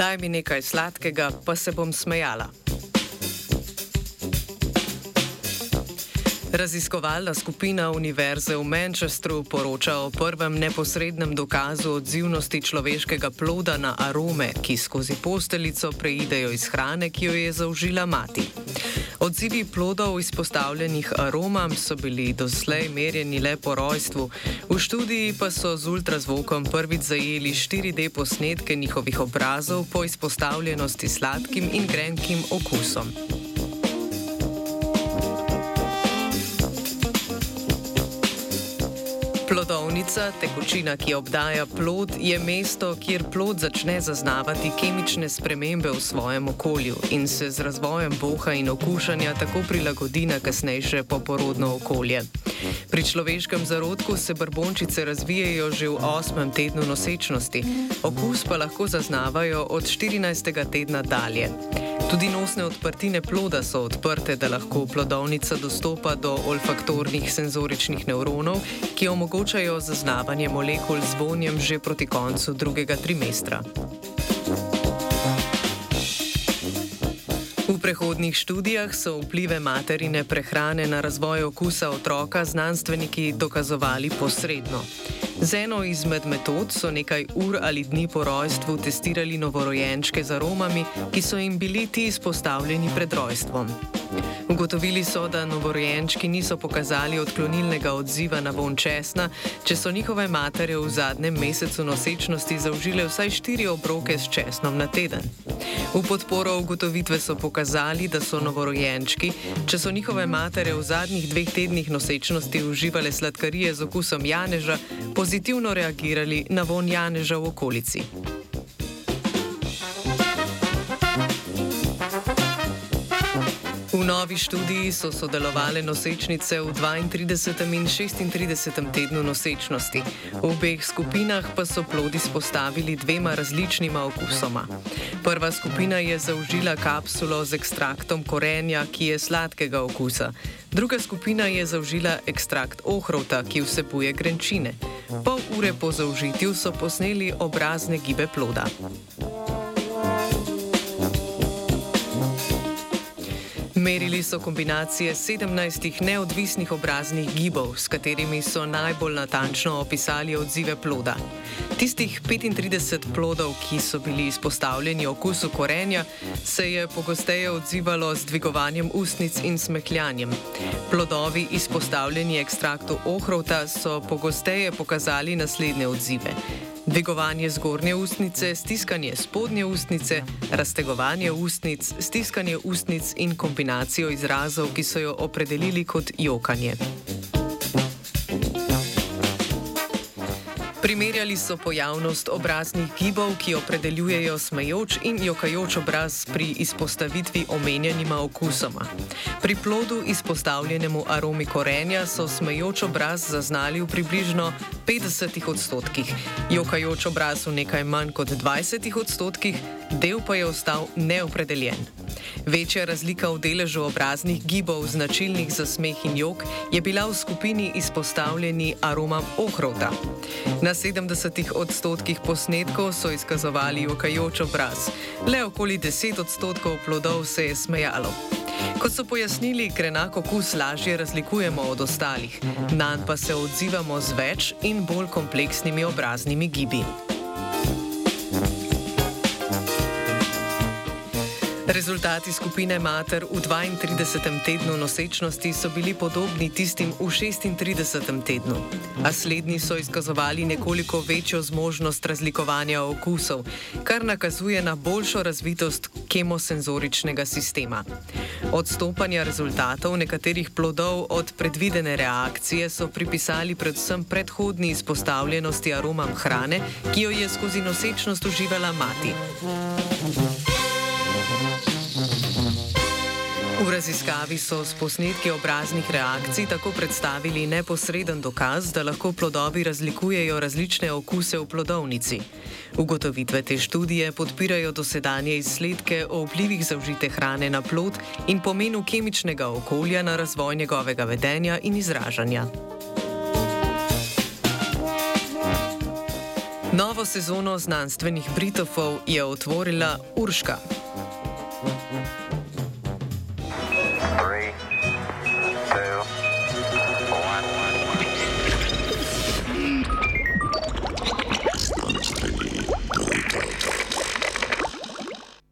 Daj mi nekaj sladkega, pa se bom smejala. Raziskovalna skupina Univerze v Manchestru poroča o prvem neposrednem dokazu odzivnosti človeškega ploda na arome, ki skozi posteljico preidejo iz hrane, ki jo je zaužila mati. Odzivi plodov izpostavljenih aromam so bili doslej merjeni le po rojstvu, v študiji pa so z ultrazvokom prvič zajeli 4D posnetke njihovih obrazov po izpostavljenosti sladkim in grenkim okusom. Plodovnica, tekočina, ki obdaja plod, je mesto, kjer plod začne zaznavati kemične spremembe v svojem okolju in se z razvojem boha in okušanja tako prilagodi na kasnejše poporodno okolje. Pri človeškem zarodku se brbončice razvijajo že v osmem tednu nosečnosti, okus pa lahko zaznavajo od 14. tedna dalje. Tudi nosne odprtine ploda so odprte, da lahko plodovnica dostopa do olfaktornih senzoričnih nevronov, ki omogočajo zaznavanje molekul z vonjem že proti koncu drugega trimestra. V prehodnih študijah so vplive materine prehrane na razvoj okusa otroka znanstveniki dokazovali posredno. Z eno izmed metod so nekaj ur ali dni po rojstvu testirali novorojenčke z aromami, ki so jim bili ti izpostavljeni pred rojstvom. Ugotovili so, da novorojenčki niso pokazali odklonilnega odziva na von česna, če so njihove matere v zadnjem mesecu nosečnosti zaužile vsaj štiri obroke s česnom na teden. V podporo ugotovitve so pokazali, da so novorojenčki, če so njihove matere v zadnjih dveh tednih nosečnosti uživale sladkarije z okusom janeža, pozitivno reagirali na von janeža v okolici. Novi študiji so sodelovali nosečnice v 32. in 36. tednu nosečnosti. V obeh skupinah pa so plodi spostavili dvema različnima okusoma. Prva skupina je zaužila kapsulo z ekstraktom korenja, ki je sladkega okusa. Druga skupina je zaužila ekstrakt ohrovta, ki vsebuje grenčine. Pol ure po zaužitju so posneli obrazne gibe ploda. Merili so kombinacije 17 neodvisnih obraznih gibov, s katerimi so najbolj natančno opisali odzive ploda. Tistih 35 plodov, ki so bili izpostavljeni okusu korenja, se je pogosteje odzivalo z dvigovanjem ustnic in smehljanjem. Plodovi, izpostavljeni ekstraktu ohrovta, so pogosteje pokazali naslednje odzive. Dvigovanje zgornje ustnice, stiskanje spodnje ustnice, raztegovanje ustnic, stiskanje ustnic in kombinacijo izrazov, ki so jo opredelili kot jokanje. Primerjali so pojavnost obraznih gibov, ki opredeljujejo smejoč in jokajoč obraz pri izpostavitvi omenjenima okusoma. Pri plodu izpostavljenemu aromi korenja so smejoč obraz zaznali v približno 50 odstotkih, jokajoč obraz v nekaj manj kot 20 odstotkih, del pa je ostal neopredeljen. Večja razlika v deležu obraznih gibov značilnih za smeh in jog je bila v skupini izpostavljeni aromam ohrovta. Na 70 odstotkih posnetkov so izkazovali jokajoč obraz, le okoli 10 odstotkov plodov se je smejalo. Kot so pojasnili, grenak okus lažje razlikujemo od ostalih, nanj pa se odzivamo z več in bolj kompleksnimi obraznimi gibi. Rezultati skupine mater v 32. tednu nosečnosti so bili podobni tistim v 36. tednu, a slednji so izkazovali nekoliko večjo zmožnost razlikovanja okusov, kar nakazuje na boljšo razvitost kemosenzoričnega sistema. Odstopanja rezultatov nekaterih plodov od predvidene reakcije so pripisali predvsem predhodni izpostavljenosti aromam hrane, ki jo je skozi nosečnost uživala mati. V raziskavi so s posnetki obraznih reakcij tako predstavili neposreden dokaz, da lahko plodovi razlikujejo različne okuse v plodovnici. Ugotovitve te študije podpirajo dosedanje izsledke o vplivih zaužite hrane na plod in pomenu kemičnega okolja na razvoj njegovega vedenja in izražanja. Novo sezono znanstvenih Britofov je otvorila Urška.